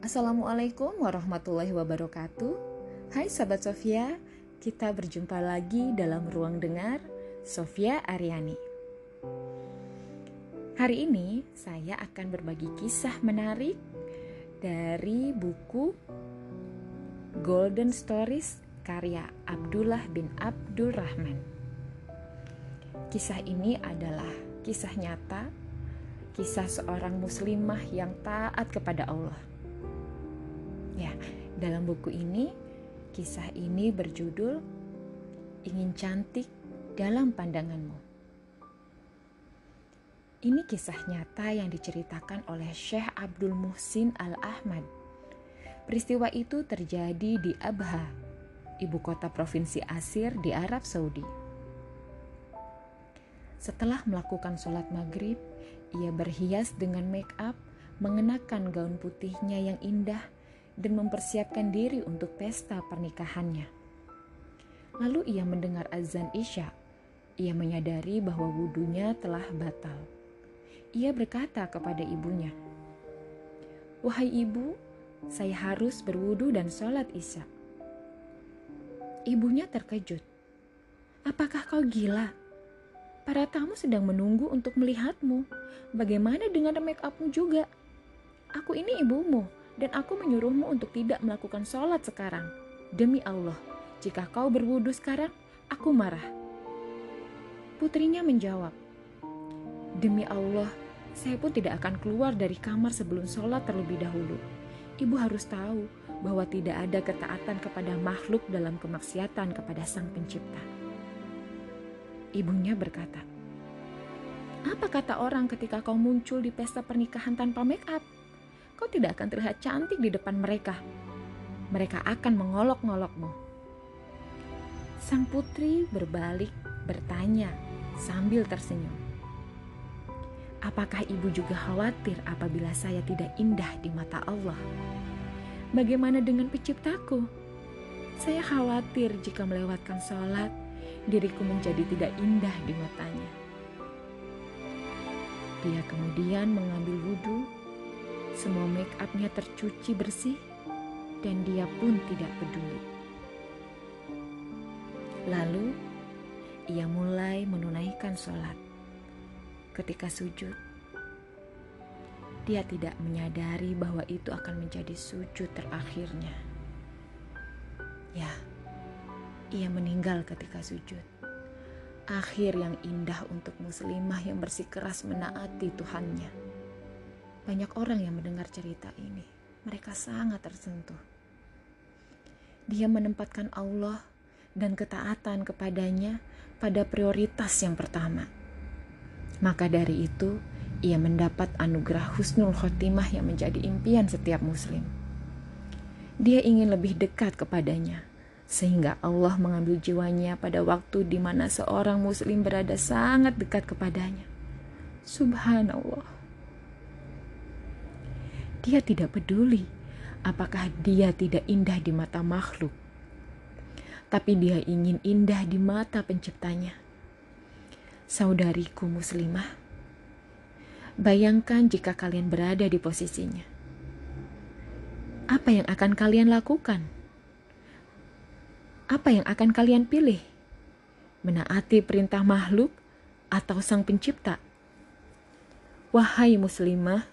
Assalamualaikum warahmatullahi wabarakatuh. Hai sahabat Sofia, kita berjumpa lagi dalam ruang dengar Sofia Ariani. Hari ini saya akan berbagi kisah menarik dari buku Golden Stories karya Abdullah bin Abdul Rahman. Kisah ini adalah kisah nyata, kisah seorang muslimah yang taat kepada Allah Ya, dalam buku ini kisah ini berjudul Ingin Cantik dalam Pandanganmu. Ini kisah nyata yang diceritakan oleh Syekh Abdul Muhsin Al-Ahmad. Peristiwa itu terjadi di Abha, ibu kota provinsi Asir di Arab Saudi. Setelah melakukan sholat maghrib, ia berhias dengan make up, mengenakan gaun putihnya yang indah, dan mempersiapkan diri untuk pesta pernikahannya. Lalu ia mendengar azan Isya. Ia menyadari bahwa wudhunya telah batal. Ia berkata kepada ibunya, Wahai ibu, saya harus berwudhu dan sholat isya. Ibunya terkejut. Apakah kau gila? Para tamu sedang menunggu untuk melihatmu. Bagaimana dengan make upmu juga? Aku ini ibumu, dan aku menyuruhmu untuk tidak melakukan sholat sekarang. Demi Allah, jika kau berwudu sekarang, aku marah. Putrinya menjawab, Demi Allah, saya pun tidak akan keluar dari kamar sebelum sholat terlebih dahulu. Ibu harus tahu bahwa tidak ada ketaatan kepada makhluk dalam kemaksiatan kepada Sang Pencipta. Ibunya berkata, "Apa kata orang ketika kau muncul di pesta pernikahan tanpa make up?" Kau tidak akan terlihat cantik di depan mereka. Mereka akan mengolok-ngolokmu. Sang putri berbalik bertanya sambil tersenyum. Apakah ibu juga khawatir apabila saya tidak indah di mata Allah? Bagaimana dengan penciptaku? Saya khawatir jika melewatkan sholat, diriku menjadi tidak indah di matanya. Dia kemudian mengambil wudhu semua make upnya tercuci bersih dan dia pun tidak peduli. Lalu ia mulai menunaikan sholat. Ketika sujud, dia tidak menyadari bahwa itu akan menjadi sujud terakhirnya. Ya, ia meninggal ketika sujud. Akhir yang indah untuk muslimah yang bersikeras menaati Tuhannya. Banyak orang yang mendengar cerita ini, mereka sangat tersentuh. Dia menempatkan Allah dan ketaatan kepadanya pada prioritas yang pertama. Maka dari itu, ia mendapat anugerah husnul khotimah yang menjadi impian setiap muslim. Dia ingin lebih dekat kepadanya, sehingga Allah mengambil jiwanya pada waktu di mana seorang muslim berada sangat dekat kepadanya. Subhanallah. Dia tidak peduli apakah dia tidak indah di mata makhluk, tapi dia ingin indah di mata Penciptanya. Saudariku Muslimah, bayangkan jika kalian berada di posisinya. Apa yang akan kalian lakukan? Apa yang akan kalian pilih? Menaati perintah makhluk atau Sang Pencipta? Wahai Muslimah,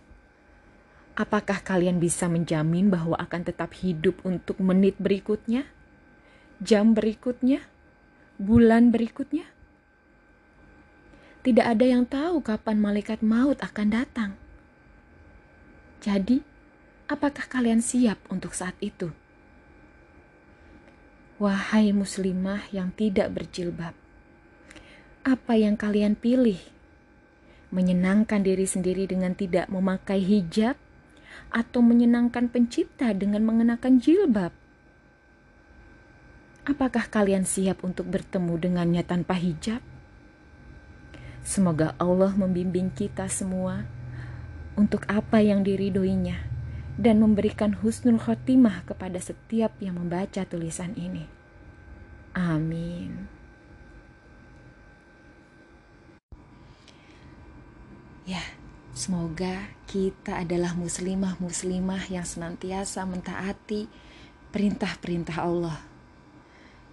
Apakah kalian bisa menjamin bahwa akan tetap hidup untuk menit berikutnya, jam berikutnya, bulan berikutnya? Tidak ada yang tahu kapan malaikat maut akan datang. Jadi, apakah kalian siap untuk saat itu? Wahai muslimah yang tidak berjilbab, apa yang kalian pilih? Menyenangkan diri sendiri dengan tidak memakai hijab atau menyenangkan pencipta dengan mengenakan jilbab? Apakah kalian siap untuk bertemu dengannya tanpa hijab? Semoga Allah membimbing kita semua untuk apa yang diridoinya dan memberikan husnul khotimah kepada setiap yang membaca tulisan ini. Amin. Ya, Semoga kita adalah muslimah-muslimah yang senantiasa mentaati perintah-perintah Allah.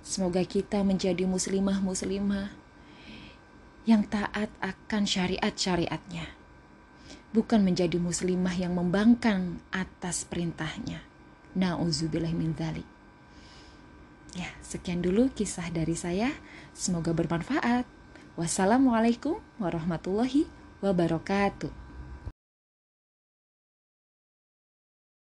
Semoga kita menjadi muslimah-muslimah yang taat akan syariat-syariatnya. Bukan menjadi muslimah yang membangkang atas perintahnya. Na'udzubillah min dhalik. Ya, sekian dulu kisah dari saya. Semoga bermanfaat. Wassalamualaikum warahmatullahi wabarakatuh.